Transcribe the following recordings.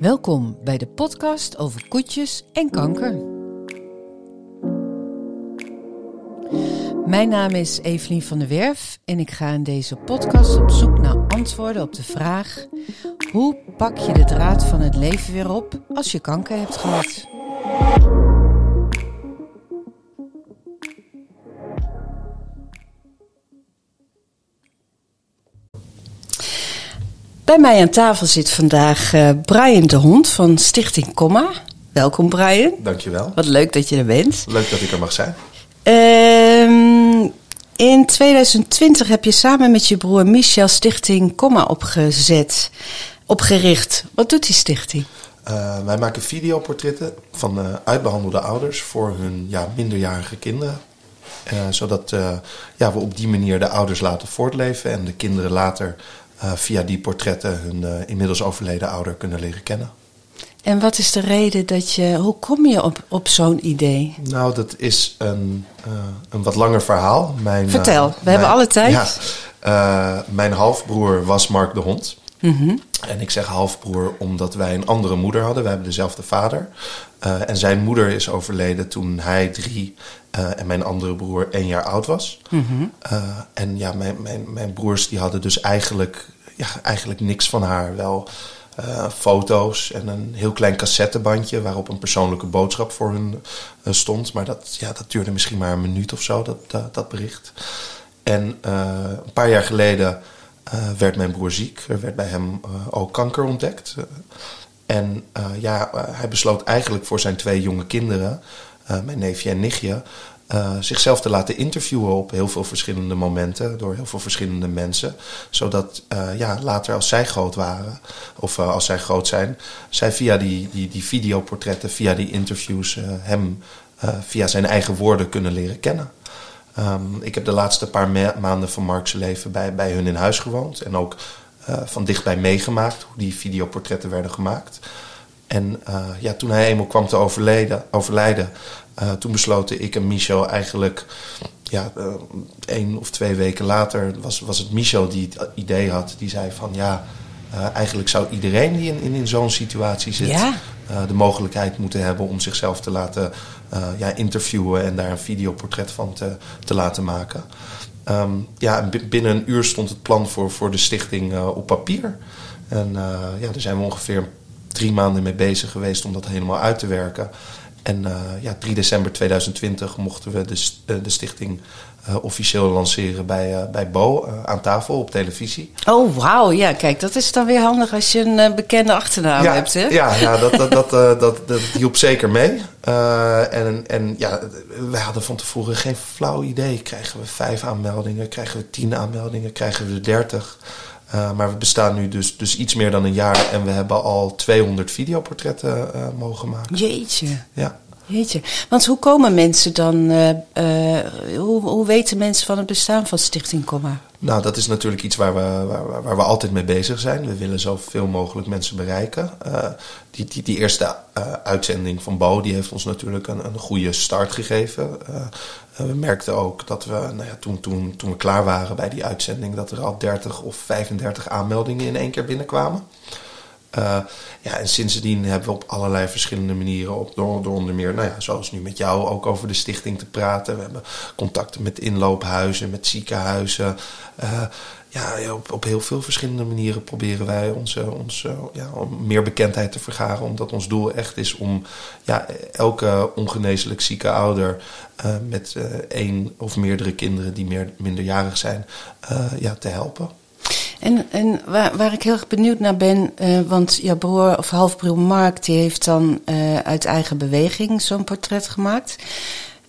Welkom bij de podcast over koetjes en kanker. Mijn naam is Evelien van der Werf en ik ga in deze podcast op zoek naar antwoorden op de vraag: hoe pak je de draad van het leven weer op als je kanker hebt gehad? Bij mij aan tafel zit vandaag uh, Brian de Hond van Stichting Comma. Welkom Brian. Dankjewel. Wat leuk dat je er bent. Leuk dat ik er mag zijn. Uh, in 2020 heb je samen met je broer Michel Stichting Comma opgezet, opgericht. Wat doet die stichting? Uh, wij maken videoportretten van uh, uitbehandelde ouders voor hun ja, minderjarige kinderen. Uh, zodat ja, we op die manier de ouders laten voortleven en de kinderen later via die portretten hun inmiddels overleden ouder kunnen leren kennen. En wat is de reden dat je. Hoe kom je op, op zo'n idee? Nou, dat is een, uh, een wat langer verhaal. Mijn, Vertel, uh, we mijn, hebben alle tijd. Ja, uh, mijn halfbroer was Mark de Hond. Mm -hmm. En ik zeg halfbroer omdat wij een andere moeder hadden. Wij hebben dezelfde vader. en zijn moeder is overleden toen hij drie en mijn andere broer één jaar oud was. Mm -hmm. en ja, mijn, mijn, mijn broers die hadden dus eigenlijk, ja, eigenlijk niks van haar. Wel uh, foto's en een heel klein cassettebandje waarop een persoonlijke boodschap voor hun uh, stond. Maar dat, ja, dat duurde misschien maar een minuut of zo, dat, dat, dat bericht. En uh, een paar jaar geleden werd mijn broer ziek. Er werd bij hem ook kanker ontdekt. en ja, hij besloot eigenlijk voor zijn twee jonge kinderen, mijn neefje en nichtje, uh, zichzelf te laten interviewen op heel veel verschillende momenten door heel veel verschillende mensen. Zodat uh, ja, later als zij groot waren, of uh, als zij groot zijn, zij via die, die, die videoportretten, via die interviews hem via zijn eigen woorden kunnen leren kennen. Um, ik heb de laatste paar maanden van Mark's leven bij, bij hun in huis gewoond en ook van dichtbij meegemaakt hoe die videoportretten werden gemaakt. En ja, toen hij eenmaal kwam te overlijden, uh, toen besloten ik en Michel eigenlijk, ja, uh, één of twee weken later was, was het Michel die het idee had. Die zei van ja, uh, eigenlijk zou iedereen die in, in, in zo'n situatie zit, ja. de mogelijkheid moeten hebben om zichzelf te laten ja, interviewen en daar een videoportret van te, te laten maken. Um, ja, binnen een uur stond het plan voor, voor de stichting op papier. En ja, daar zijn we ongeveer drie maanden mee bezig geweest om dat helemaal uit te werken. En uh, ja, 3 december 2020 mochten we de, uh, de stichting uh, officieel lanceren bij, bij Bo aan tafel op televisie. Oh, wauw. Ja, kijk, dat is dan weer handig als je een bekende achternaam hebt, hè? Ja, ja dat, dat, dat, dat, dat, hielp zeker mee. en, en ja, wij hadden van tevoren geen flauw idee. Krijgen we vijf aanmeldingen? Krijgen we tien aanmeldingen? Krijgen we dertig? Uh, maar we bestaan nu dus, dus iets meer dan een jaar en we hebben al 200 videoportretten uh, mogen maken. Jeetje. Ja. Jeetje. Want hoe komen mensen dan, uh, hoe, hoe weten mensen van het bestaan van Stichting Comma? Nou, dat is natuurlijk iets waar we, waar, waar we altijd mee bezig zijn. We willen zoveel mogelijk mensen bereiken. die, die, die eerste uitzending van Bo, die heeft ons natuurlijk een, een goede start gegeven we merkten ook dat we, nou ja, toen, toen, toen we klaar waren bij die uitzending, dat er al 30 of 35 aanmeldingen in één keer binnenkwamen. Uh, ja, en sindsdien hebben we op allerlei verschillende manieren, op, door, onder meer, nou ja, zoals nu met jou, ook over de stichting te praten. We hebben contacten met inloophuizen, met ziekenhuizen. Uh, ja, op, op heel veel verschillende manieren proberen wij onze, onze, ja, meer bekendheid te vergaren. Omdat ons doel echt is om ja, elke ongeneeslijk zieke ouder uh, met één of meerdere kinderen die meer, minderjarig zijn, ja, te helpen. En, en waar, waar ik heel erg benieuwd naar ben, want jouw broer of halfbroer Mark, die heeft dan uit eigen beweging zo'n portret gemaakt.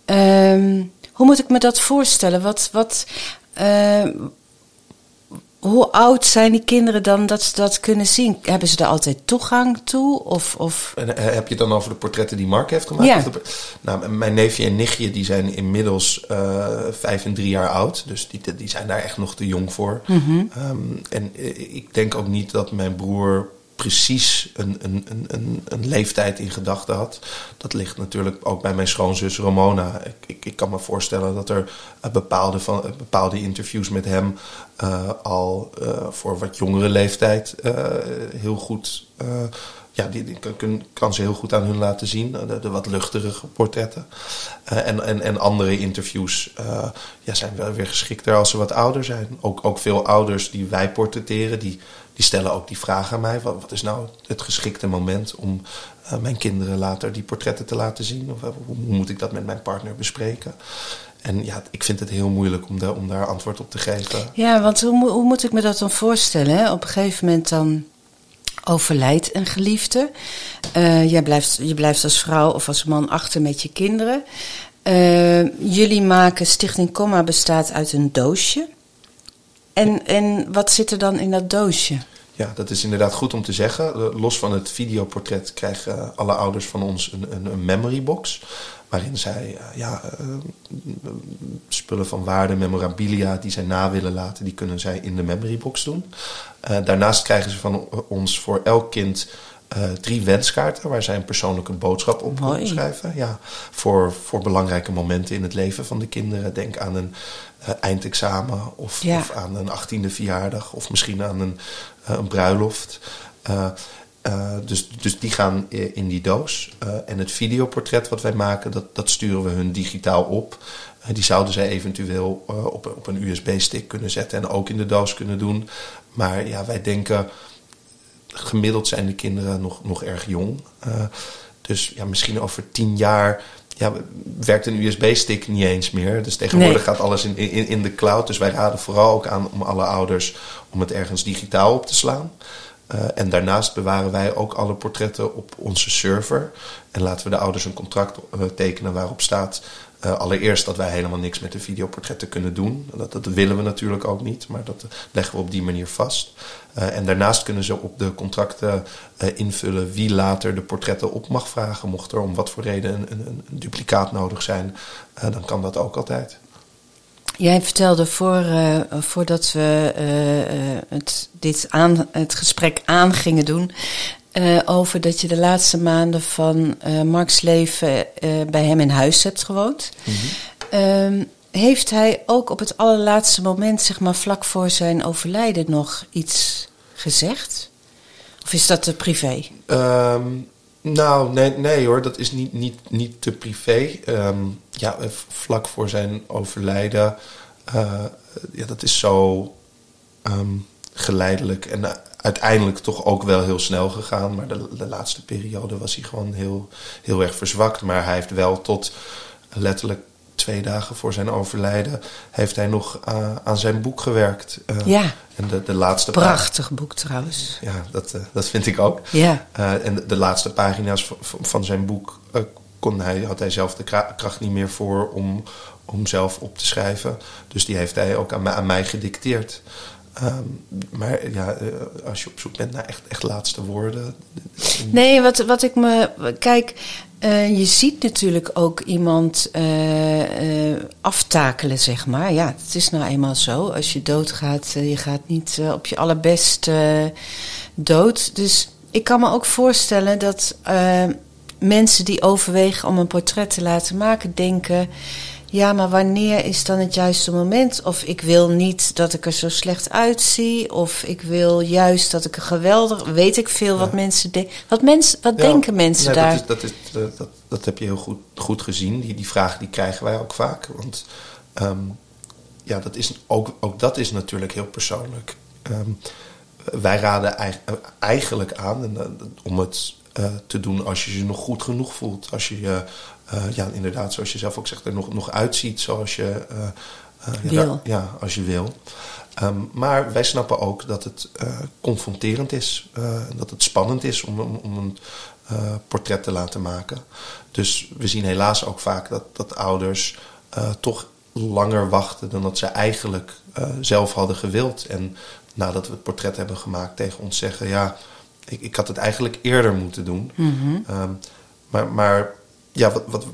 Um, hoe moet ik me dat voorstellen? Wat, wat, hoe oud zijn die kinderen dan dat ze dat kunnen zien? Hebben ze er altijd toegang toe? Of, of... En eh, heb je het dan over de portretten die Mark heeft gemaakt? Ja. Nou, mijn neefje en nichtje die zijn inmiddels uh, vijf en drie jaar oud. Dus die, die zijn daar echt nog te jong voor. Mm -hmm. um, en eh, ik denk ook niet dat mijn broer precies een, een, een, een, leeftijd in gedachten had. Dat ligt natuurlijk ook bij mijn schoonzus Ramona. Ik, ik, ik kan me voorstellen dat er bepaalde, van, bepaalde interviews met hem uh, al voor wat jongere leeftijd heel goed ja, die, kan, kan, ze heel goed aan hun laten zien. De, de wat luchtigere portretten. en, en, en andere interviews ja, zijn wel weer geschikter als ze wat ouder zijn. Ook, ook veel ouders die wij portretteren, die, die stellen ook die vraag aan mij. Wat, is nou het geschikte moment om mijn kinderen later die portretten te laten zien? Of hoe moet ik dat met mijn partner bespreken? En ja, ik vind het heel moeilijk om, daar om daar antwoord op te geven. Ja, want hoe, hoe moet ik me dat dan voorstellen? Op een gegeven moment dan overlijdt een geliefde. Uh, jij blijft, je blijft als vrouw of als man achter met je kinderen. Uh, jullie maken Stichting Comma bestaat uit een doosje. En, en wat zit er dan in dat doosje? Ja, dat is inderdaad goed om te zeggen. Los van het videoportret krijgen alle ouders van ons een, een, een memory box waarin zij uh, ja, spullen van waarde, memorabilia die zij na willen laten, die kunnen zij in de memory box doen. Uh, daarnaast krijgen ze van ons voor elk kind drie wenskaarten waar zij een persoonlijke boodschap op kunnen schrijven. Ja, voor, voor belangrijke momenten in het leven van de kinderen. Denk aan een eindexamen of, ja. of, aan een achttiende verjaardag of misschien aan een, een bruiloft. Uh, dus, dus die gaan in die doos. Uh, en het videoportret wat wij maken, dat, dat sturen we hun digitaal op. Uh, die zouden zij eventueel op, op een USB-stick kunnen zetten en ook in de doos kunnen doen. Maar ja, wij denken, gemiddeld zijn de kinderen nog, nog erg jong. dus ja, misschien over tien jaar ja, werkt een USB-stick niet eens meer. Dus tegenwoordig gaat alles in, in, in de cloud. Dus wij raden vooral ook aan om alle ouders om het ergens digitaal op te slaan. Uh, en daarnaast bewaren wij ook alle portretten op onze server. En laten we de ouders een contract uh, tekenen waarop staat. Uh, allereerst dat wij helemaal niks met de videoportretten kunnen doen. Dat, dat willen we natuurlijk ook niet, maar dat leggen we op die manier vast. en daarnaast kunnen ze op de contracten invullen wie later de portretten op mag vragen. Mocht er om wat voor reden een, een, een duplicaat nodig zijn, dan kan dat ook altijd. Jij vertelde voor, voordat we het, dit het gesprek aan gingen doen. Over dat je de laatste maanden van Marks leven bij hem in huis hebt gewoond. Mm -hmm. heeft hij ook op het allerlaatste moment, zeg maar vlak voor zijn overlijden, nog iets gezegd? Of is dat te privé? Um, nou, nee, nee hoor, dat is niet, niet, niet te privé. Um, ja, vlak voor zijn overlijden, uh, ja, dat is zo um, geleidelijk en uiteindelijk toch ook wel heel snel gegaan. Maar de, de, laatste periode was hij gewoon heel, heel erg verzwakt. Maar hij heeft wel tot letterlijk twee dagen voor zijn overlijden... heeft hij nog uh, aan zijn boek gewerkt. Uh, ja. En de, de laatste Prachtig boek trouwens. Ja, dat, uh, dat vind ik ook. Ja. en de, de, laatste pagina's van, van zijn boek... kon hij, had hij zelf de kracht niet meer voor om, om zelf op te schrijven. Dus die heeft hij ook aan aan mij gedicteerd. Um, maar ja, als je op zoek bent naar echt, echt laatste woorden. Nee, wat, wat ik me. Kijk, uh, je ziet natuurlijk ook iemand aftakelen, zeg maar. Ja, het is nou eenmaal zo. Als je doodgaat, je gaat niet op je allerbest dood. Dus ik kan me ook voorstellen dat mensen die overwegen om een portret te laten maken, denken. Ja, maar wanneer is dan het juiste moment? Of ik wil niet dat ik er zo slecht uitzie. Of ik wil juist dat ik er geweldig. Weet ik veel wat mensen denken. Wat, mensen, wat denken mensen daar? Dat, is, dat, is, dat, dat, heb je heel goed, goed gezien. Die, die vragen die krijgen wij ook vaak. Want um, ja, dat is ook, ook dat is natuurlijk heel persoonlijk. Um, wij raden eigenlijk aan en, om het uh, te doen als je je nog goed genoeg voelt. Als je je ja, inderdaad, zoals je zelf ook zegt, er nog, nog uitziet zoals je, uh, wil. Ja, als je wil. Um, maar wij snappen ook dat het confronterend is. dat het spannend is om, om, om een portret te laten maken. Dus we zien helaas ook vaak dat, dat ouders toch langer wachten dan dat ze eigenlijk zelf hadden gewild. En nadat we het portret hebben gemaakt tegen ons zeggen... ja, ik, ik had het eigenlijk eerder moeten doen. Mm -hmm. um, maar, maar ja, wat, wat,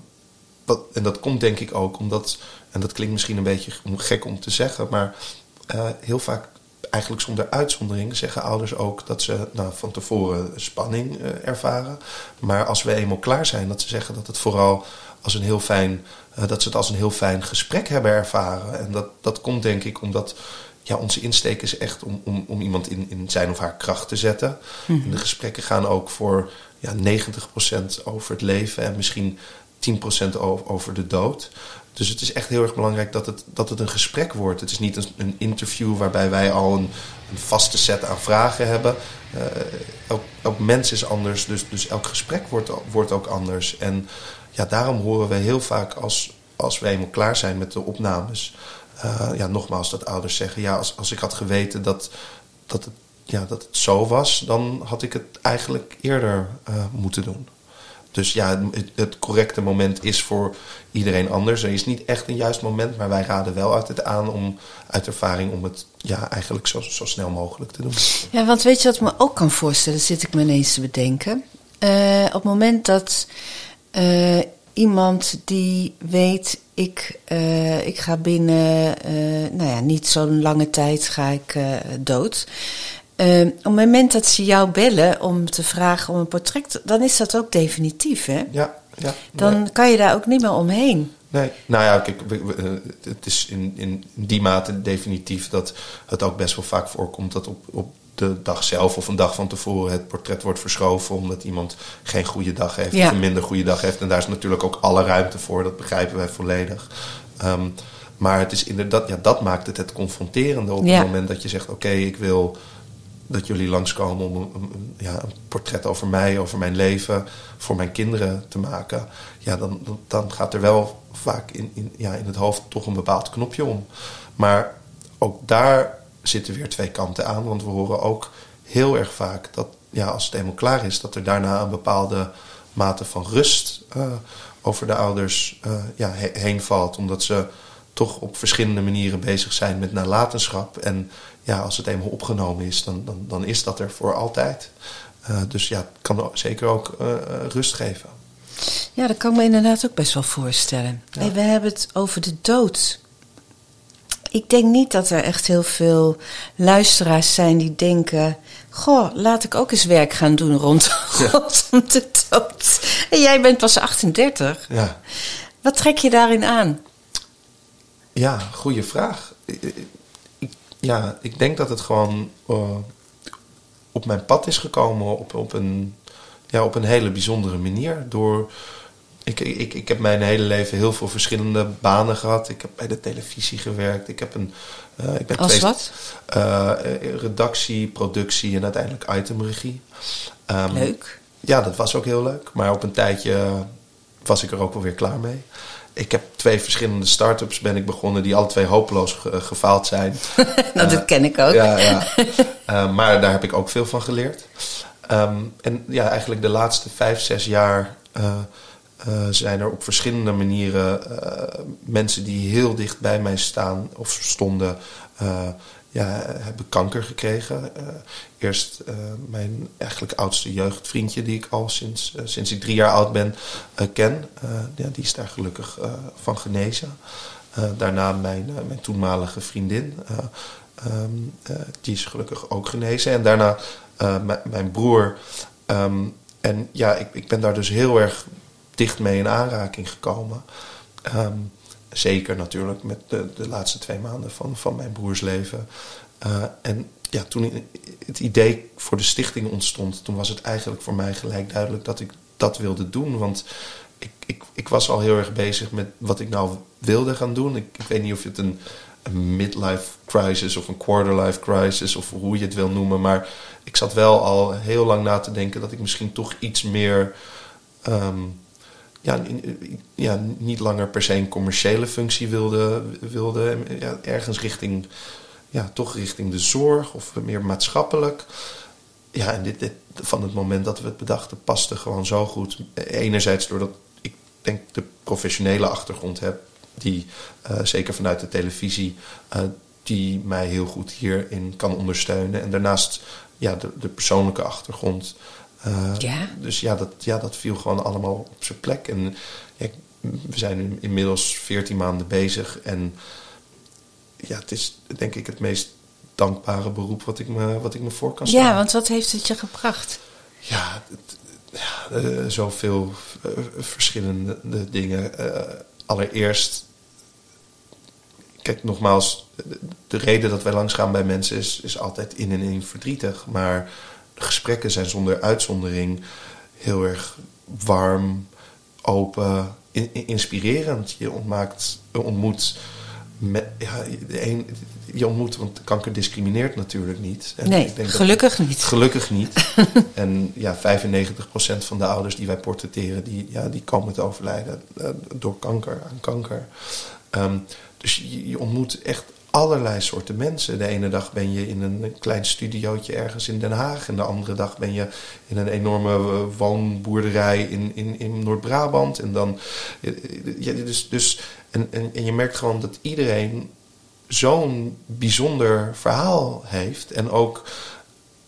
wat, en dat komt denk ik ook omdat, en dat klinkt misschien een beetje gek om te zeggen, maar uh, heel vaak eigenlijk zonder uitzondering zeggen ouders ook dat ze nou, van tevoren spanning uh, ervaren. Maar als we eenmaal klaar zijn, dat ze zeggen dat het vooral als een heel fijn, uh, dat ze het als een heel fijn gesprek hebben ervaren. En dat, dat komt denk ik omdat ja, onze insteek is echt om, om, om iemand in, in zijn of haar kracht te zetten. En de gesprekken gaan ook voor ja, 90% over het leven en misschien 10% over, de dood. Dus het is echt heel erg belangrijk dat het, dat het een gesprek wordt. Het is niet een, een interview waarbij wij al een, een vaste set aan vragen hebben. Uh, elk, mens is anders, dus, dus elk gesprek wordt, wordt ook anders. En ja, daarom horen we heel vaak als, als we eenmaal klaar zijn met de opnames... Uh, ja, nogmaals, dat ouders zeggen: ja, als, als ik had geweten dat, dat, het, ja, dat het zo was, dan had ik het eigenlijk eerder uh, moeten doen. Dus ja, het, het, correcte moment is voor iedereen anders. Er is niet echt een juist moment, maar wij raden wel altijd aan om uit ervaring om het ja, eigenlijk zo, zo snel mogelijk te doen. Ja, want weet je wat ik me ook kan voorstellen, zit ik me ineens te bedenken. Uh, op het moment dat uh, iemand die weet, ik, ik ga binnen, nou ja, niet zo'n lange tijd ga ik dood. Uh, op het moment dat ze jou bellen om te vragen om een portret, dan is dat ook definitief, hè? Ja, ja. Dan nee. kan je daar ook niet meer omheen. Nee, nou ja, kijk, het is in, in die mate definitief dat het ook best wel vaak voorkomt dat op, op de dag zelf of een dag van tevoren het portret wordt verschoven omdat iemand geen goede dag heeft ja. of een minder goede dag heeft. En daar is natuurlijk ook alle ruimte voor, dat begrijpen wij volledig. Um, maar het is inderdaad, ja, dat maakt het het confronterende op ja. het moment dat je zegt: Oké, okay, ik wil dat jullie langskomen om een, ja, een portret over mij, over mijn leven, voor mijn kinderen te maken. Ja, dan, dan gaat er wel vaak in, in, ja, in het hoofd toch een bepaald knopje om. Maar ook daar zitten weer twee kanten aan. Want we horen ook heel erg vaak dat ja, als het eenmaal klaar is, dat er daarna een bepaalde mate van rust uh, over de ouders uh, ja, he heen valt. Omdat ze toch op verschillende manieren bezig zijn met nalatenschap. En ja, als het eenmaal opgenomen is, dan, dan, dan is dat er voor altijd. Uh, dus ja, het kan zeker ook uh, rust geven. Ja, dat kan ik me inderdaad ook best wel voorstellen. Ja. Hey, we hebben het over de dood. Ik denk niet dat er echt heel veel luisteraars zijn die denken: Goh, laat ik ook eens werk gaan doen ja. rondom de dood. En jij bent pas 38. Ja. Wat trek je daarin aan? Ja, goede vraag. Ja, ik denk dat het gewoon uh, op mijn pad is gekomen op, op, een, ja, op een hele bijzondere manier. Door, ik, ik, ik heb mijn hele leven heel veel verschillende banen gehad. Ik heb bij de televisie gewerkt. Ik heb een. Uh, ik ben Als twee, wat? Uh, redactie, productie en uiteindelijk itemregie. Um, leuk. Ja, dat was ook heel leuk. Maar op een tijdje was ik er ook wel weer klaar mee ik heb twee verschillende start-ups ben ik begonnen die alle twee hopeloos ge gefaald zijn. nou, dat ken ik ook. Ja, ja. uh, maar daar heb ik ook veel van geleerd. Um, en ja, eigenlijk de laatste vijf, zes jaar uh, zijn er op verschillende manieren mensen die heel dicht bij mij staan of stonden ja, hebben kanker gekregen. Uh, eerst uh, mijn eigenlijk oudste jeugdvriendje, die ik al sinds, uh, sinds ik drie jaar oud ben ken. ja, die is daar gelukkig van genezen. daarna mijn, mijn toenmalige vriendin. Um, die is gelukkig ook genezen. En daarna mijn broer. Um, en ja, ik, ik ben daar dus heel erg dicht mee in aanraking gekomen. Um, Zeker natuurlijk met de, de laatste twee maanden van, van mijn broers leven. Uh, en ja, toen het idee voor de stichting ontstond, toen was het eigenlijk voor mij gelijk duidelijk dat ik dat wilde doen. Want ik, ik, ik was al heel erg bezig met wat ik nou wilde gaan doen. Ik, weet niet of het een, midlife crisis of een quarterlife crisis of hoe je het wil noemen. Maar ik zat wel al heel lang na te denken dat ik misschien toch iets meer. Um, ja, ja, niet langer per se een commerciële functie wilde. wilde ja, ergens richting, ja, toch richting de zorg of meer maatschappelijk. Ja, en dit, dit, van het moment dat we het bedachten paste gewoon zo goed. Enerzijds doordat ik denk de professionele achtergrond heb, die uh, zeker vanuit de televisie, uh, die mij heel goed hierin kan ondersteunen. En daarnaast ja, de, de persoonlijke achtergrond. Uh, ja. Dus ja dat, ja, dat viel gewoon allemaal op zijn plek. En ja, we zijn inmiddels 14 maanden bezig. En ja, het is denk ik het meest dankbare beroep wat ik me, wat ik me voor kan stellen. Ja, want wat heeft het je gebracht? Ja, het, ja uh, zoveel uh, verschillende dingen. allereerst kijk, nogmaals, de reden dat wij langsgaan bij mensen is, is altijd in en in verdrietig. Maar gesprekken zijn zonder uitzondering heel erg warm, open, inspirerend. Je ontmaakt, ontmoet ja, de een, je ontmoet, want kanker discrimineert natuurlijk niet. En nee, ik denk gelukkig niet. Gelukkig niet. en ja, 95% van de ouders die wij portretteren, die, ja, die komen te overlijden uh, door kanker, aan kanker. Um, dus je, je, ontmoet echt allerlei soorten mensen. De ene dag ben je in een klein studiootje ergens in Den Haag. En de andere dag ben je in een enorme eh, woonboerderij in, in, in Noord-Brabant. En dan. Ja, dus, dus, en, en, en je merkt gewoon dat iedereen zo'n bijzonder verhaal heeft. En ook,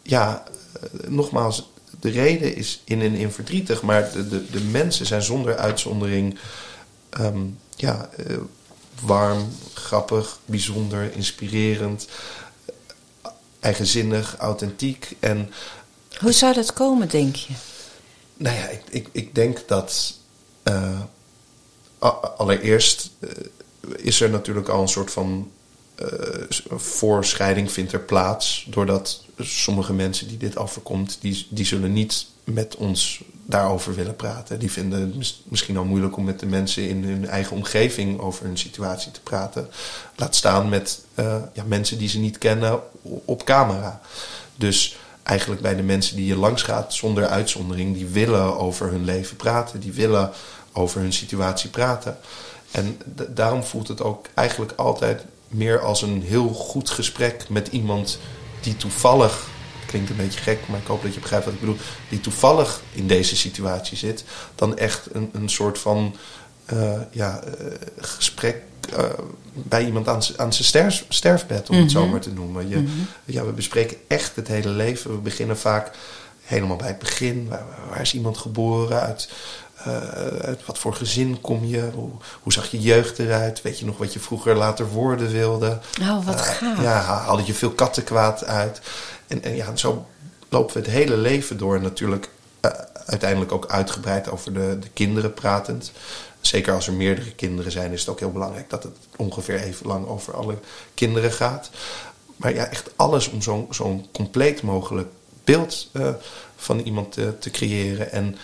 ja, eh, nogmaals, de reden is in en in verdrietig, maar de, de, de mensen zijn zonder uitzondering ehm, ja, warm, grappig, bijzonder, inspirerend, eigenzinnig, authentiek. En, Hoe zou dat komen, denk je? Nou ja, ik, ik, ik denk dat uh, allereerst is er natuurlijk al een soort van uh, voorscheiding vindt er plaats. Doordat sommige mensen die dit overkomt, die, die zullen niet met ons daarover willen praten. Die vinden het misschien al moeilijk om met de mensen in hun eigen omgeving over hun situatie te praten. Laat staan met uh, ja, mensen die ze niet kennen op camera. Dus eigenlijk bij de mensen die je langs gaat zonder uitzondering, die willen over hun leven praten, die willen over hun situatie praten. En daarom voelt het ook eigenlijk altijd meer als een heel goed gesprek met iemand die toevallig, klinkt een beetje gek, maar ik hoop dat je begrijpt wat ik bedoel, die toevallig in deze situatie zit, dan echt een, een soort van uh, ja, uh, gesprek uh, bij iemand aan, aan zijn sterf, sterfbed, om mm -hmm. het zo mhm. maar te noemen. Je, mm -hmm. ja, we bespreken echt het hele leven. We beginnen vaak helemaal bij het begin. Waar, waar is iemand geboren? Uit uit wat voor gezin kom je? Hoe, hoe, zag je jeugd eruit? Weet je nog wat je vroeger later worden wilde? Nou, wat uh, gaaf. Ja, haalde je veel kattenkwaad uit? En, en ja, zo lopen we het hele leven door. Natuurlijk uiteindelijk ook uitgebreid over de, de kinderen pratend. Zeker als er meerdere kinderen zijn, is het ook heel belangrijk dat het ongeveer even lang over alle kinderen gaat. Maar ja, echt alles om zo'n zo'n compleet mogelijk beeld van iemand te, te creëren. En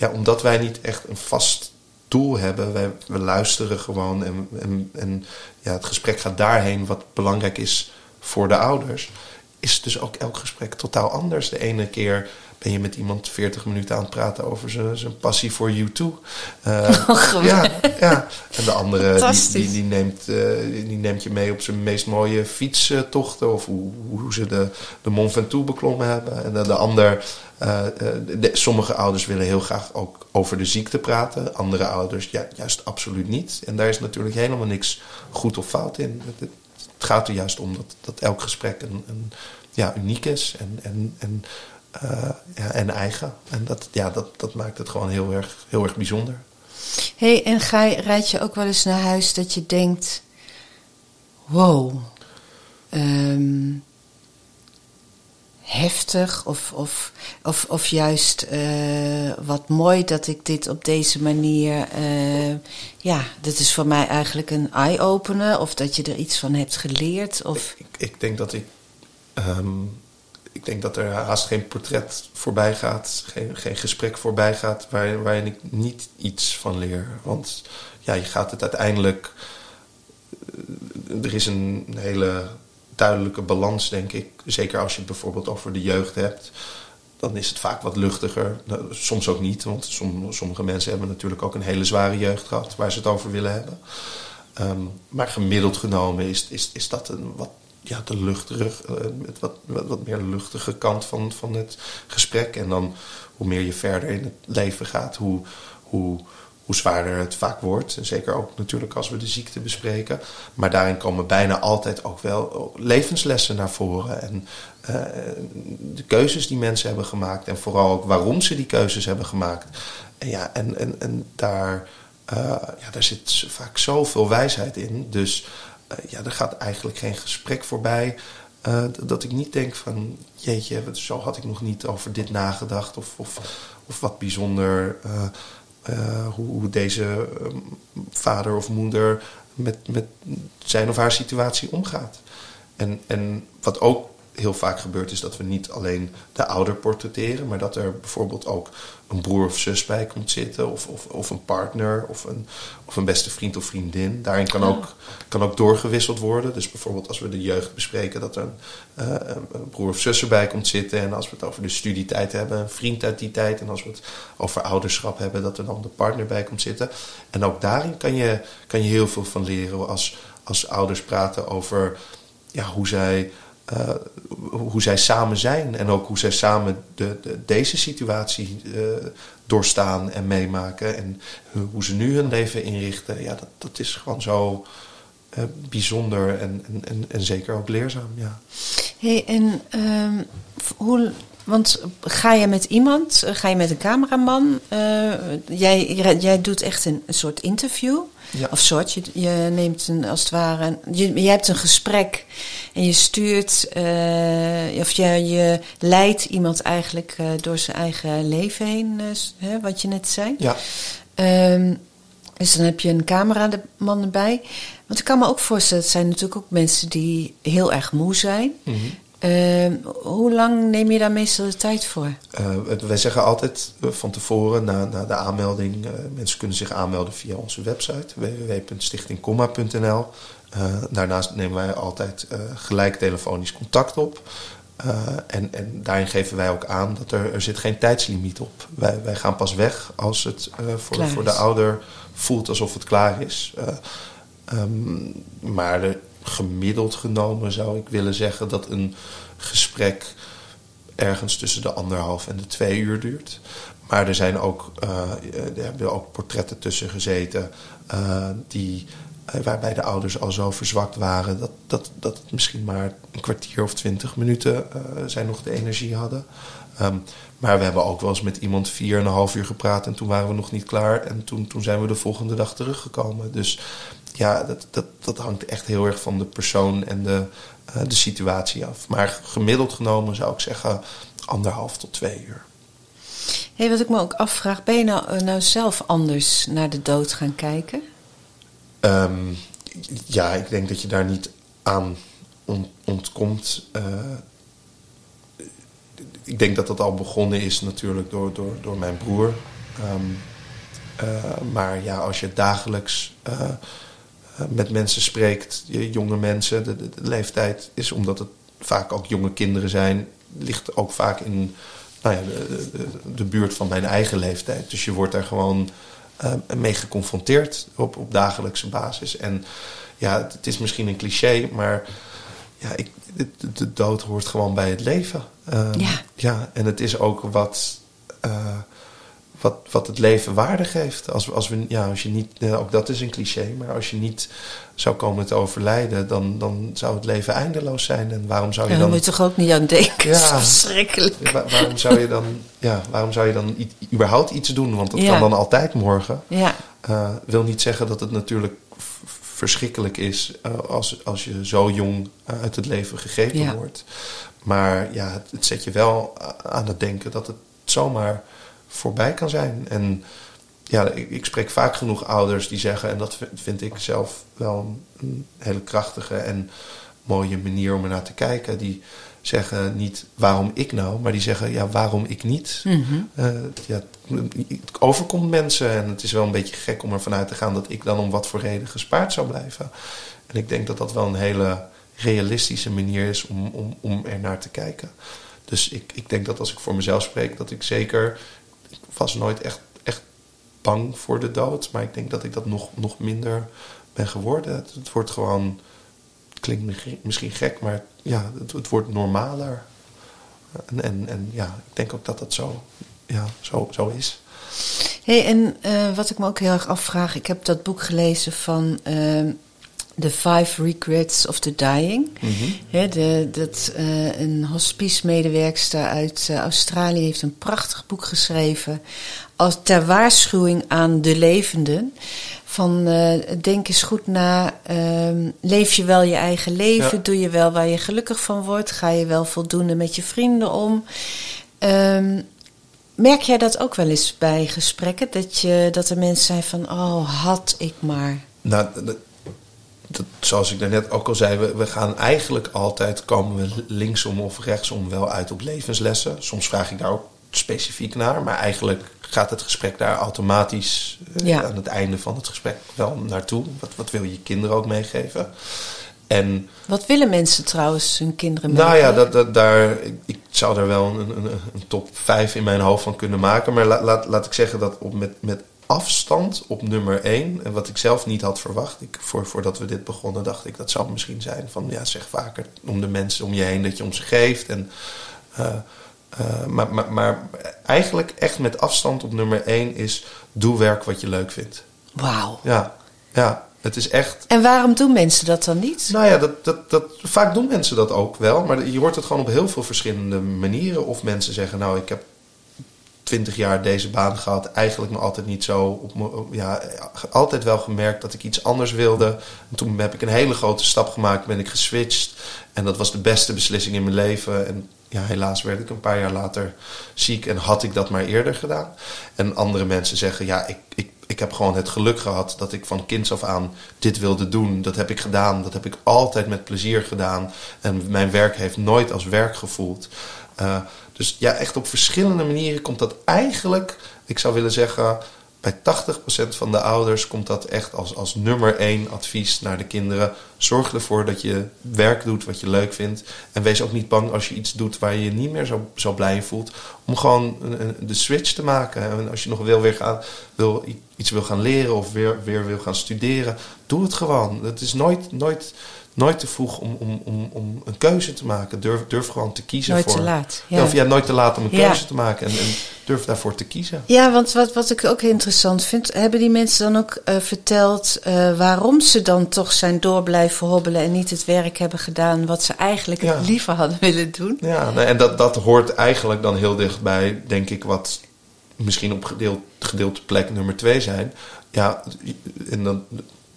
ja, omdat wij niet echt een vast doel hebben, wij, we luisteren gewoon en, en, en ja, het gesprek gaat daarheen wat belangrijk is voor de ouders, is dus ook elk gesprek totaal anders. De ene keer ben je met iemand 40 minuten aan het praten over zijn, zijn passie voor U2. Uh, oh, ja, ja, en de andere die, die, die, neemt, uh, die neemt je mee op zijn meest mooie fietstochten of hoe, hoe ze de, de Mont Ventoux beklommen hebben. En de, de ander uh, de, sommige ouders willen heel graag ook over de ziekte praten. Andere ouders ja, juist absoluut niet. En daar is natuurlijk helemaal niks goed of fout in. Het, het gaat er juist om dat, dat elk gesprek een, een ja, uniek is en, en, en, uh, ja, en eigen. En dat, ja, dat, dat maakt het gewoon heel erg, heel erg bijzonder. hey, en ga rijd je ook wel eens naar huis dat je denkt: wow. Um, heftig of, of, of, of juist uh, wat mooi dat ik dit op deze manier. Uh, ja, dit is voor mij eigenlijk een eye-opener. Of dat je er iets van hebt geleerd. Of... Ik, ik denk dat ik. Um, ik denk dat er haast geen portret voorbij gaat, geen, geen gesprek voorbij gaat waar, waarin ik niet iets van leer. Want ja, je gaat het uiteindelijk. Eh, er is een hele duidelijke balans, denk ik. Zeker als je het bijvoorbeeld over de jeugd hebt. Dan is het vaak wat luchtiger. Nou, soms ook niet, want sommige mensen hebben natuurlijk ook een hele zware jeugd gehad waar ze het over willen hebben. Um, maar gemiddeld genomen is, is, is dat een wat ja, de uh, wat, wat, wat, meer luchtige kant van, van het gesprek. En dan hoe meer je verder in het leven gaat, hoe, hoe, hoe zwaarder het vaak wordt. En zeker ook natuurlijk als we de ziekte bespreken. Maar daarin komen bijna altijd ook wel levenslessen naar voren. En uh, de keuzes die mensen hebben gemaakt. En vooral ook waarom ze die keuzes hebben gemaakt. En ja, en, en, en daar, uh, ja, daar zit vaak zoveel wijsheid in. Dus uh, ja, er gaat eigenlijk geen gesprek voorbij. dat ik niet denk van, jeetje, zo had ik nog niet over dit nagedacht. Of, of, of wat bijzonder hoe, hoe, deze uh, vader of moeder met, met zijn of haar situatie omgaat. En, en wat ook heel vaak gebeurt is dat we niet alleen de ouder portretteren, maar dat er bijvoorbeeld ook een broer of zus bij komt zitten, of, of, of een partner, of een, of een beste vriend of vriendin. Daarin kan, ook, kan ook doorgewisseld worden. Dus bijvoorbeeld als we de jeugd bespreken, dat er een, uh, een broer of zus erbij komt zitten. En als we het over de studietijd hebben, een vriend uit die tijd. En als we het over ouderschap hebben, dat er dan de partner bij komt zitten. En ook daarin kan je, kan je heel veel van leren als, als ouders praten over ja, hoe zij hoe zij samen zijn en ook hoe zij samen de, de deze situatie uh, doorstaan en meemaken en hoe ze nu hun leven inrichten. Ja, dat, dat is gewoon zo uh, bijzonder en, en, en, zeker ook leerzaam. Ja. Hey, en um, hoe, want ga je met iemand, ga je met een cameraman? jij, jij doet echt een, een soort interview. Ja. Of soort, je, je, neemt een, als het ware, je, je hebt een gesprek en je stuurt, uh, of je, je leidt iemand eigenlijk uh, door zijn eigen leven heen, uh, hè, wat je net zei. Ja. Um, dus dan heb je een cameraman erbij. Want ik kan me ook voorstellen, het zijn natuurlijk ook mensen die heel erg moe zijn. Mm -hmm. Uh, hoe lang neem je daar meestal de tijd voor? Uh, wij zeggen altijd van tevoren, na, na de aanmelding, uh, mensen kunnen zich aanmelden via onze website www.stichtingkomma.nl. daarnaast nemen wij altijd gelijk telefonisch contact op. en, en daarin geven wij ook aan dat er, er zit geen tijdslimiet op. Wij, wij gaan pas weg als het voor, voor de ouder voelt alsof het klaar is. Um, maar gemiddeld genomen zou ik willen zeggen dat een gesprek ergens tussen de anderhalf en de twee uur duurt. Maar er zijn ook, uh, er hebben ook portretten tussen gezeten uh, die, uh, waarbij de ouders al zo verzwakt waren dat, dat, dat het misschien maar een kwartier of twintig minuten zij nog de energie hadden. Um, maar we hebben ook wel eens met iemand vier en een half uur gepraat en toen waren we nog niet klaar. En toen, toen zijn we de volgende dag teruggekomen. Dus ja, dat, dat, dat hangt echt heel erg van de persoon en de, uh, de situatie af. Maar gemiddeld genomen zou ik zeggen anderhalf tot twee uur. Hey, wat ik me ook afvraag, ben je nou, nou zelf anders naar de dood gaan kijken? Um, ja, ik denk dat je daar niet aan ont ontkomt. Uh, ik denk dat dat al begonnen is natuurlijk door, door, door mijn broer. Um, uh, maar ja, als je dagelijks uh, met mensen spreekt, jonge mensen, de, de, de, leeftijd is omdat het vaak ook jonge kinderen zijn, ligt ook vaak in nou ja, de, buurt van mijn eigen leeftijd. Dus je wordt daar gewoon uh, mee geconfronteerd op, op dagelijkse basis. En ja, het, het is misschien een cliché, maar ja, ik, de, de, dood hoort gewoon bij het leven. Um, ja. ja, en het is ook wat, uh, wat, wat het leven waarde geeft. Als, als, we, ja, als je niet, uh, ook dat is een cliché, maar als je niet zou komen te overlijden, dan, dan zou het leven eindeloos zijn. En waarom zou je ja, dan. moet je toch ook niet aan denken? Ja, dat is verschrikkelijk. Waar, waarom zou je dan, ja, waarom zou je dan überhaupt iets doen? Want dat ja. kan dan altijd morgen. Ja. Uh, wil niet zeggen dat het natuurlijk verschrikkelijk is uh, als, als je zo jong uit het leven gegrepen ja. wordt. Maar ja, het, het, zet je wel aan het denken dat het zomaar voorbij kan zijn. En ja, ik, ik, spreek vaak genoeg ouders die zeggen, en dat vind ik zelf wel een, hele krachtige en mooie manier om er naar te kijken. Die zeggen niet waarom ik nou, maar die zeggen ja, waarom ik niet. Mm -hmm. uh, ja, het overkomt mensen en het is wel een beetje gek om ervan uit te gaan dat ik dan om wat voor reden gespaard zou blijven. En ik denk dat dat wel een hele realistische manier is om, om, om er naar te kijken. Dus ik, ik denk dat als ik voor mezelf spreek, dat ik zeker. Was nooit echt, echt bang voor de dood, maar ik denk dat ik dat nog, nog minder ben geworden. Het, wordt gewoon. Klinkt misschien gek, maar ja, het, wordt normaler. En, en, en, ja, ik denk ook dat dat zo, ja, zo, zo is. hey, en uh, wat ik me ook heel erg afvraag, ik heb dat boek gelezen van uh, The Five Regrets of the Dying. Mm -hmm. He, de, dat, uh, een hospice-medewerkster uit Australië heeft een prachtig boek geschreven als ter waarschuwing aan de levenden. Van uh, denk eens goed na, uh, leef je wel je eigen leven? Ja. Doe je wel waar je gelukkig van wordt? Ga je wel voldoende met je vrienden om? Um, merk jij dat ook wel eens bij gesprekken? Dat, je, dat er mensen zijn van, oh, had ik maar. Nou, dat, zoals ik daarnet ook al zei, we, we gaan eigenlijk altijd, komen we linksom of rechtsom wel uit op levenslessen. Soms vraag ik daar ook specifiek naar, maar eigenlijk gaat het gesprek daar automatisch eh, Ja. aan het einde van het gesprek wel naartoe. Wat, wat wil je kinderen ook meegeven? En Wat willen mensen trouwens hun kinderen nou ja, meegeven? dat, dat, daar, ik, ik zou er wel een, een, een top 5 in mijn hoofd van kunnen maken. Maar la- laat, laat ik zeggen dat op met, met afstand op nummer 1, en wat ik zelf niet had verwacht, ik, voor, voordat we dit begonnen, dacht ik dat zou misschien zijn van ja, zeg vaker om de mensen om je heen dat je om ze geeft. En, eh, eh, maar, maar, maar eigenlijk echt met afstand op nummer 1 is doe werk wat je leuk vindt. Wauw. Ja, ja het is echt. En waarom doen mensen dat dan niet? Nou ja, dat, dat, dat, vaak doen mensen dat ook wel. Maar je hoort het gewoon op heel veel verschillende manieren. Of mensen zeggen, nou, ik heb twintig jaar deze baan gehad. Eigenlijk me altijd niet zo... Op ja, altijd wel gemerkt dat ik iets anders wilde. En toen heb ik een hele grote stap gemaakt. Ben ik geswitcht. En dat was de beste beslissing in mijn leven. En ja, helaas werd ik een paar jaar later ziek. En had ik dat maar eerder gedaan. En andere mensen zeggen, ja, ik... ik ik heb gewoon het geluk gehad dat ik van kinds af aan dit wilde doen. Dat heb ik gedaan. Dat heb ik altijd met plezier gedaan. En mijn werk heeft nooit als werk gevoeld. Uh, dus ja, echt op verschillende manieren komt dat eigenlijk, ik zou willen zeggen, bij 80% van de ouders komt dat echt als, als nummer één advies naar de kinderen. Zorg ervoor dat je werk doet wat je leuk vindt. En wees ook niet bang als je iets doet waar je je niet meer zo, zo blij voelt. Om gewoon de switch te maken. En als je nog wil weer gaan, wil, iets wil gaan leren of weer, weer wil gaan studeren, doe het gewoon. Het is nooit, nooit, nooit te vroeg om, om, om, om een keuze te maken. Durf, durf gewoon te kiezen nooit voor. te laat. Ja. Of ja, nooit te laat om een Ja. keuze te maken. En, en durf daarvoor te kiezen. Ja, want wat, wat ik ook interessant vind, hebben die mensen dan ook eh, verteld eh, waarom ze dan toch zijn door blijven hobbelen en niet het werk hebben gedaan wat ze eigenlijk Ja. liever hadden willen doen? Ja, nou, en dat, dat hoort eigenlijk dan heel dichtbij, denk ik, wat misschien op gedeeld, gedeelte plek nummer twee zijn. Ja, en dan,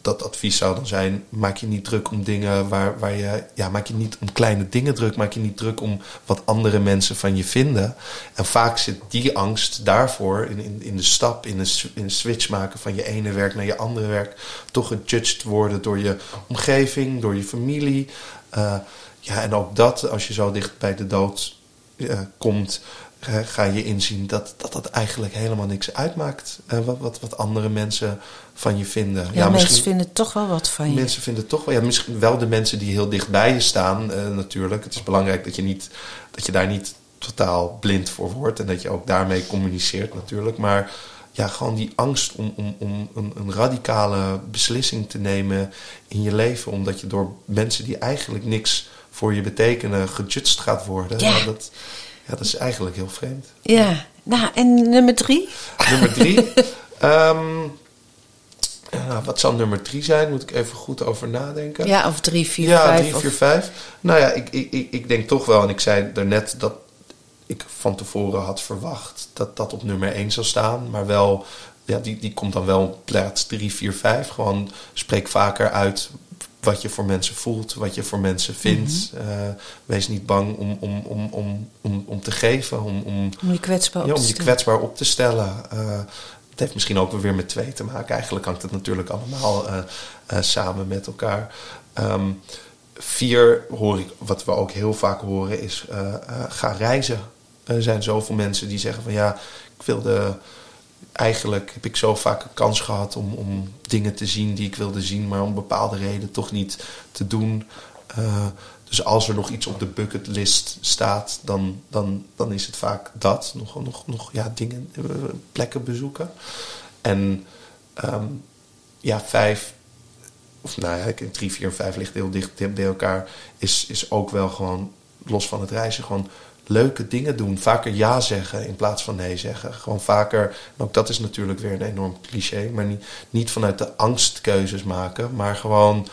dat advies zou dan zijn: maak je niet druk om dingen waar, waar je. Ja, maak je niet om kleine dingen druk. Maak je niet druk om wat andere mensen van je vinden. En vaak zit die angst daarvoor in, in, in de stap, in een, in een switch maken van je ene werk naar je andere werk. Toch gejudged worden door je omgeving, door je familie. Eh, ja, en ook dat, als je zo dicht bij de dood eh, komt, ga je inzien dat, dat dat eigenlijk helemaal niks uitmaakt. eh, wat, wat, wat andere mensen van je vinden. Ja, mensen vinden toch wel wat van je. Mensen vinden toch wel, ja, misschien wel de mensen die heel dicht bij je staan, eh, natuurlijk. Het is belangrijk dat je, niet, dat je daar niet totaal blind voor wordt en dat je ook daarmee communiceert, natuurlijk. Maar ja, gewoon die angst om, om, om een, een radicale beslissing te nemen in je leven, omdat je door mensen die eigenlijk niks voor je betekenen gejudged gaat worden. Ja. dat, ja, dat is eigenlijk heel vreemd. Ja, nou en nummer drie? Nummer drie. Ehm, ja, wat zou nummer drie zijn? Moet ik even goed over nadenken. Ja, of drie, vier, ja, vijf. 3, of- 4, 5. Nou ja, ik, ik, ik, ik denk toch wel, en ik zei daarnet dat ik van tevoren had verwacht dat dat op nummer 1 zou staan. Maar wel, ja, die, die komt dan wel op plaats 3, 4, 5. Gewoon spreek vaker uit wat je voor mensen voelt, wat je voor mensen vindt. Mhm. Eh, wees niet bang om, om, om, om, om, om te geven, om, om, Om je kwetsbaar op ja, te om je stellen. kwetsbaar op te stellen. Eh, het heeft misschien ook weer met twee te maken. Eigenlijk hangt het natuurlijk allemaal eh, samen met elkaar. Ehm, vier hoor ik, wat we ook heel vaak horen, is ga reizen. Er zijn zoveel mensen die zeggen van ja, ik wilde. Eigenlijk heb ik zo vaak een kans gehad om, om dingen te zien die ik wilde zien, maar om bepaalde redenen toch niet te doen. Eh, dus als er nog iets op de bucketlist staat, dan, dan, dan is het vaak dat. Nog, nog, nog ja, dingen, eh, plekken bezoeken. En ehm, ja, vijf, of nou ja, drie, vier vijf ligt heel dicht bij elkaar. Is, is ook wel gewoon, los van het reizen, gewoon leuke dingen doen. Vaker ja zeggen in plaats van nee zeggen. Gewoon vaker, ook dat is natuurlijk weer een enorm cliché, maar niet, niet vanuit de angst keuzes maken, maar gewoon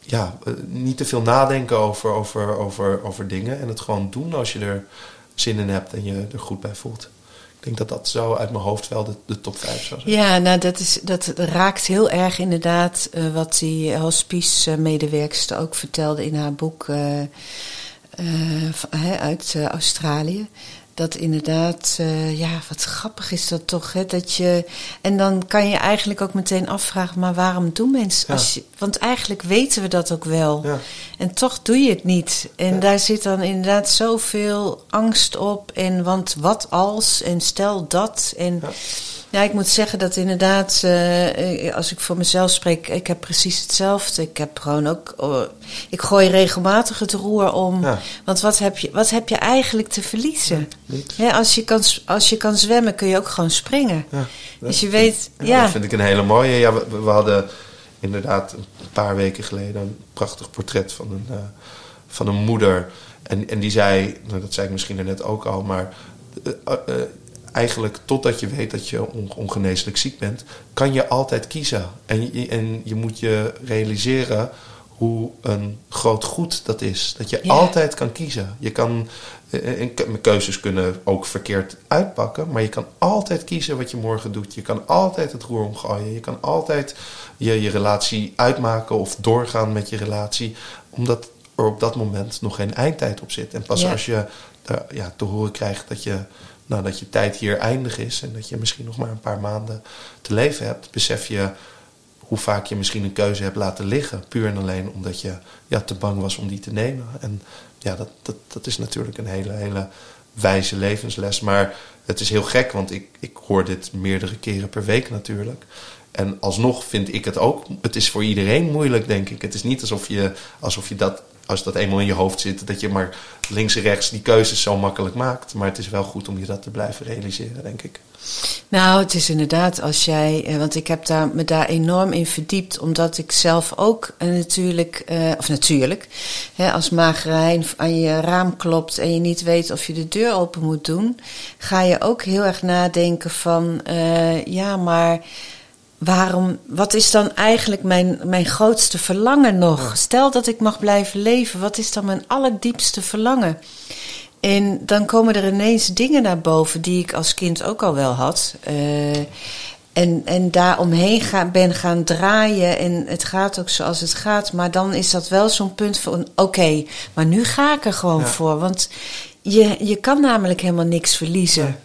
ja, eh, niet te veel nadenken over, over, over, over dingen. En het gewoon doen als je er zin in hebt en je er goed bij voelt. Ik denk dat dat zo uit mijn hoofd wel de, de top 5 zou zijn. Ja, nou dat, is, dat raakt heel erg inderdaad eh, wat die hospice-medewerkster ook vertelde in haar boek eh, eh, uit eh, Australië. dat inderdaad, uh, ja, wat grappig is dat toch, hè? Dat je, en dan kan je eigenlijk ook meteen afvragen, maar waarom doen mensen? Als je, want eigenlijk weten we dat ook wel. Ja. En toch doe je het niet. En daar zit dan inderdaad zoveel angst op. En want wat als? En stel dat. En ja, ik moet zeggen dat inderdaad, uh, als ik voor mezelf spreek, ik heb precies hetzelfde. Ik heb gewoon ook, uh, ik gooi regelmatig het roer om. Want wat heb, je, wat heb je eigenlijk te verliezen? Ja, als, je kan, als je kan zwemmen, kun je ook gewoon springen. Ja, dus je weet, ja. Dat vind ik een hele mooie. Ja, we, we, hadden inderdaad een paar weken geleden een prachtig portret van een, uh, van een moeder. En, en die zei, nou, dat zei ik misschien er net ook al, maar eigenlijk totdat je weet dat je ongeneeslijk ziek bent, kan je altijd kiezen. En je, en je moet je realiseren hoe een groot goed dat is. Dat je altijd kan kiezen. Je kan, eh, en keuzes kunnen ook verkeerd uitpakken, maar je kan altijd kiezen wat je morgen doet. Je kan altijd het roer omgooien. Je kan altijd je, je relatie uitmaken of doorgaan met je relatie, omdat er op dat moment nog geen eindtijd op zit. En pas als je uh, ja, te horen krijgt dat je nou, dat je tijd hier eindig is en dat je misschien nog maar een paar maanden te leven hebt, besef je hoe vaak je misschien een keuze hebt laten liggen. Puur en alleen omdat je ja, te bang was om die te nemen. En ja, dat, dat, dat is natuurlijk een hele, hele wijze levensles. Maar het is heel gek, want ik, ik hoor dit meerdere keren per week natuurlijk. En alsnog vind ik het ook. Het is voor iedereen moeilijk, denk ik. Het is niet alsof je, alsof je dat als dat eenmaal in je hoofd zit, dat je maar links en rechts die keuzes zo makkelijk maakt. Maar het is wel goed om je dat te blijven realiseren, denk ik. Nou, het is inderdaad als jij, eh, want ik heb daar, me daar enorm in verdiept, omdat ik zelf ook uh, natuurlijk, uh, of natuurlijk, hè, als magerijn aan je raam klopt en je niet weet of je de deur open moet doen, ga je ook heel erg nadenken van, ja, maar waarom, wat is dan eigenlijk mijn, mijn grootste verlangen nog? Stel dat ik mag blijven leven, wat is dan mijn allerdiepste verlangen? En dan komen er ineens dingen naar boven die ik als kind ook al wel had. Uh, en, en daar omheen ga, ben gaan draaien. En het gaat ook zoals het gaat. Maar dan is dat wel zo'n punt van: oké, maar nu ga ik er gewoon voor. Want je, je kan namelijk helemaal niks verliezen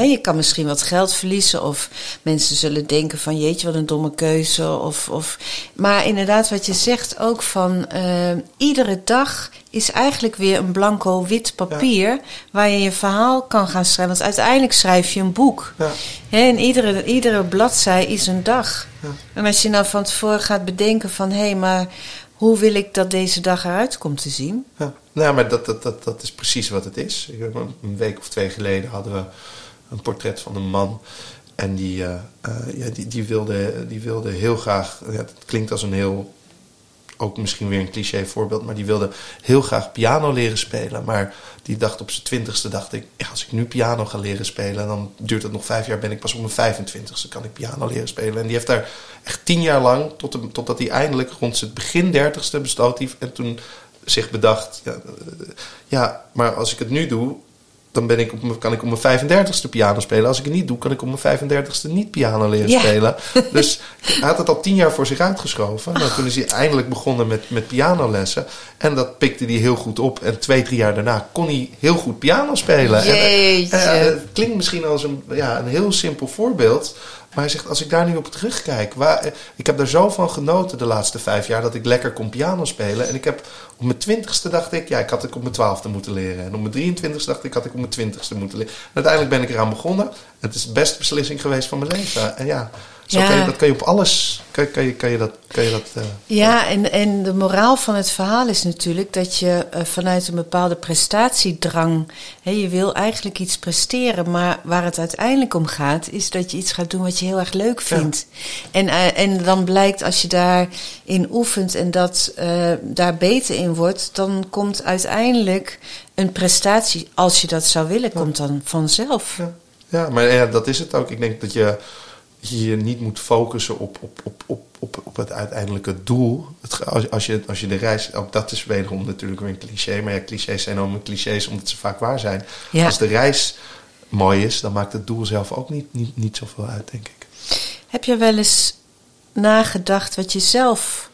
je kan misschien wat geld verliezen of mensen zullen denken van jeetje wat een domme keuze. Of, of, maar inderdaad wat je zegt ook van uh, iedere dag is eigenlijk weer een blanco wit papier waar je je verhaal kan gaan schrijven. Want uiteindelijk schrijf je een boek. Ja. en iedere, iedere bladzij is een dag. Ja. En als je nou van tevoren gaat bedenken van hé hey, maar hoe wil ik dat deze dag eruit komt te zien? Ja, nou, maar dat, dat, dat, dat is precies wat het is. Een week of twee geleden hadden we een portret van een man. En die, uh, ja, die, die, wilde, die wilde heel graag, het klinkt als een heel, ook misschien weer een cliché voorbeeld, maar die wilde heel graag piano leren spelen. Maar die dacht op zijn twintigste, dacht ik, als ik nu piano ga leren spelen, dan duurt het nog vijf jaar, ben ik pas op mijn 25ste, kan ik piano leren spelen. En die heeft daar echt tien jaar lang, tot de, totdat hij eindelijk rond zijn begin dertigste besloot hij, en toen zich bedacht, ja, ja, maar als ik het nu doe, dan ben ik op, kan ik op mijn 35ste piano spelen. Als ik het niet doe, kan ik op mijn 35ste niet piano leren spelen. Dus hij had het al tien jaar voor zich uitgeschoven. Nou, toen is hij eindelijk begonnen met, met pianolessen. En dat pikte hij heel goed op. En twee, drie jaar daarna kon hij heel goed piano spelen. En, uh, het klinkt misschien als een, ja, een heel simpel voorbeeld. Maar hij zegt, als ik daar nu op terugkijk, waar, ik heb daar zo van genoten de laatste vijf jaar dat ik lekker kon piano spelen. En ik heb op mijn twintigste dacht ik, ja, ik had ik op mijn twaalfde moeten leren. En op mijn 23ste dacht ik, had ik op mijn twintigste moeten leren. En uiteindelijk ben ik eraan begonnen. Het is de beste beslissing geweest van mijn leven. En ja, zo ja. kan je, dat kan je op alles, kan, kan, je, kan je dat... Kan je dat uh, ja, en, en de moraal van het verhaal is natuurlijk dat je uh, vanuit een bepaalde prestatiedrang... Hè, je wil eigenlijk iets presteren, maar waar het uiteindelijk om gaat... is dat je iets gaat doen wat je heel erg leuk vindt. Ja. En, uh, en dan blijkt als je daarin oefent en dat daar beter in wordt... dan komt uiteindelijk een prestatie, als je dat zou willen, ja. komt dan vanzelf. Ja, maar ja, dat is het ook. Ik denk dat je je je niet moet focussen op, op, op, op, op, op het uiteindelijke doel. Het, als, als, je, als je de reis, ook dat is wederom natuurlijk weer een cliché, maar ja, clichés zijn ook clichés omdat ze vaak waar zijn. Ja. Als de reis mooi is, dan maakt het doel zelf ook niet, niet, niet zoveel uit, denk ik. Heb je wel eens nagedacht wat je zelf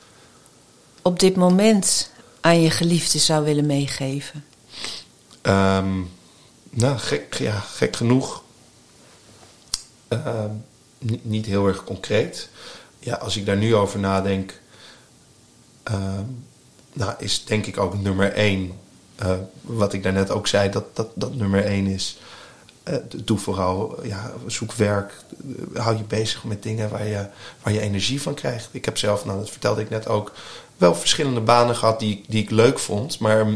op dit moment aan je geliefde zou willen meegeven? Um, nou, gek, ja, gek genoeg. Ehm, niet heel erg concreet. Ja, als ik daar nu over nadenk, ehm, nou, is denk ik ook nummer één. Uh, wat ik daarnet ook zei, dat, dat, dat nummer één is. Uh, doe vooral, ja, zoek werk. hou je bezig met dingen waar je, waar je energie van krijgt. Ik heb zelf, nou, dat vertelde ik net ook, wel verschillende banen gehad die, die ik leuk vond. Maar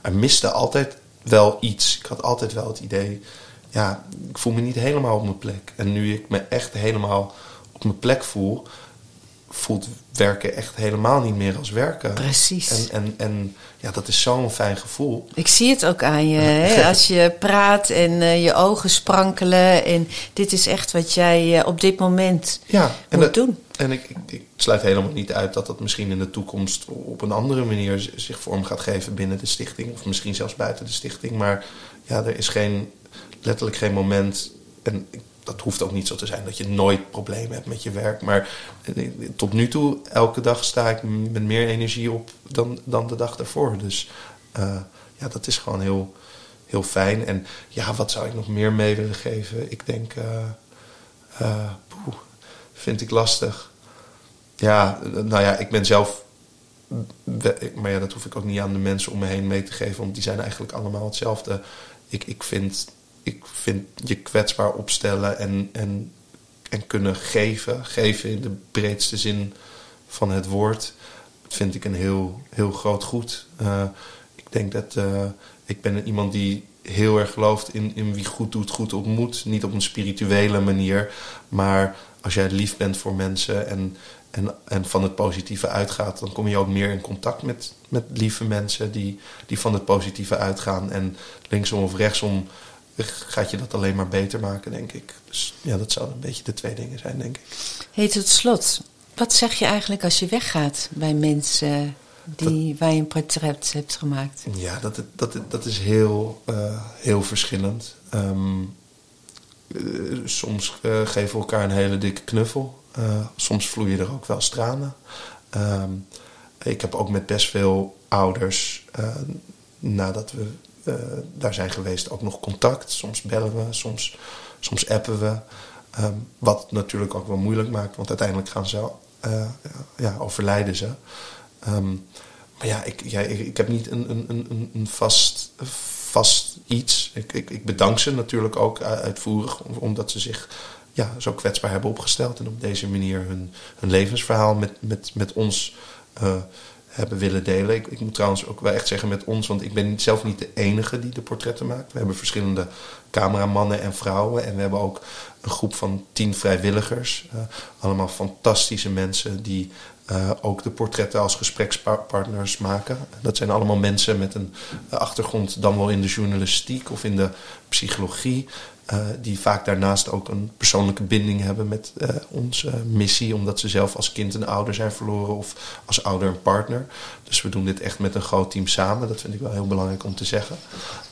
er miste altijd wel iets. Ik had altijd wel het idee, ja, ik voel me niet helemaal op mijn plek. En nu ik me echt helemaal op mijn plek voel, voelt werken echt helemaal niet meer als werken. Precies. En, en, en ja, dat is zo'n fijn gevoel. Ik zie het ook aan je. Hè? Als je praat en uh, je ogen sprankelen. En dit is echt wat jij uh, op dit moment ja, moet dat, doen. En ik, ik, ik, sluit helemaal niet uit dat dat misschien in de toekomst op een andere manier zich vorm gaat geven binnen de stichting. Of misschien zelfs buiten de stichting. Maar ja, er is geen, letterlijk geen moment. En dat hoeft ook niet zo te zijn dat je nooit problemen hebt met je werk. Maar tot nu toe, elke dag sta ik met meer energie op dan, dan de dag daarvoor. Dus uh, ja, dat is gewoon heel, heel fijn. En ja, wat zou ik nog meer mee willen geven? Ik denk, uh, vind ik lastig. Ja, nou ja, ik ben zelf. Maar ja, dat hoef ik ook niet aan de mensen om me heen mee te geven, want die zijn eigenlijk allemaal hetzelfde. Ik, ik vind ik vind je kwetsbaar opstellen en, en, en kunnen geven, geven in de breedste zin van het woord, vind ik een heel, heel groot goed. Uh, ik denk dat uh, ik ben iemand die heel erg gelooft in, in wie goed doet, goed ontmoet. Niet op een spirituele manier, maar als jij lief bent voor mensen en, en, en van het positieve uitgaat, dan kom je ook meer in contact met, met lieve mensen die, die van het positieve uitgaan. En linksom of rechtsom gaat je dat alleen maar beter maken, denk ik. Dus ja, dat zouden een beetje de twee dingen zijn, denk ik. Heet het slot. Wat zeg je eigenlijk als je weggaat bij mensen die, waar je een portret hebt gemaakt? Ja, dat, dat, dat is heel, uh, heel verschillend. Um, uh, soms uh, geven we elkaar een hele dikke knuffel. soms vloeien er ook wel tranen. Um, ik heb ook met best veel ouders, nadat we uh, daar zijn geweest ook nog contact. Soms bellen we, soms, soms appen we. Um, wat natuurlijk ook wel moeilijk maakt, want uiteindelijk gaan ze, uh, ja, overlijden ze. Um, maar ja, ik, ja, ik, heb niet een, een, een, een vast, vast iets. Ik, ik, ik bedank ze natuurlijk ook uitvoerig, omdat ze zich ja, zo kwetsbaar hebben opgesteld en op deze manier hun, hun levensverhaal met, met, met ons uh, hebben willen delen. Ik, ik, moet trouwens ook wel echt zeggen met ons, want ik ben zelf niet de enige die de portretten maakt. We hebben verschillende cameramannen en vrouwen en we hebben ook een groep van tien vrijwilligers. Uh, allemaal fantastische mensen die uh, ook de portretten als gesprekspartners maken. Dat zijn allemaal mensen met een achtergrond dan wel in de journalistiek of in de psychologie. Uh, die vaak daarnaast ook een persoonlijke binding hebben met uh, onze missie, omdat ze zelf als kind een ouder zijn verloren of als ouder een partner. Dus we doen dit echt met een groot team samen. Dat vind ik wel heel belangrijk om te zeggen.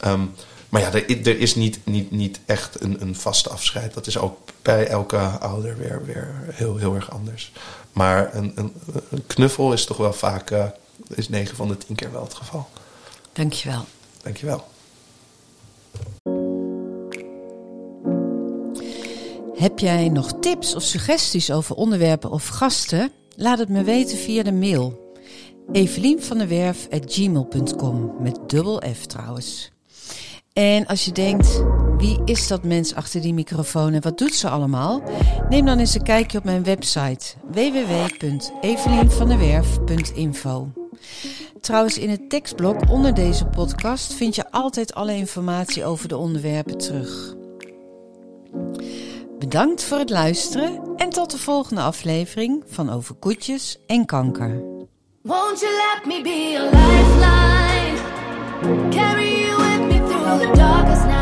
Um, maar ja, er, er, is niet, niet, niet echt een, een vaste afscheid. Dat is ook bij elke ouder weer, weer heel, heel erg anders. Maar een, een, een knuffel is toch wel vaak, uh, is 9 van de 10 keer wel het geval. Dankjewel. Dankjewel. Heb jij nog tips of suggesties over onderwerpen of gasten? Laat het me weten via de mail. Evelien van der Werf gmail.com met dubbel F trouwens. En als je denkt, wie is dat mens achter die microfoon en wat doet ze allemaal? Neem dan eens een kijkje op mijn website www.evelienvanderwerf.info. Trouwens, in het tekstblok onder deze podcast vind je altijd alle informatie over de onderwerpen terug. Bedankt voor het luisteren en tot de volgende aflevering van Over Koetjes en Kanker. Won't you let me be a lifeline? Carry with me through the.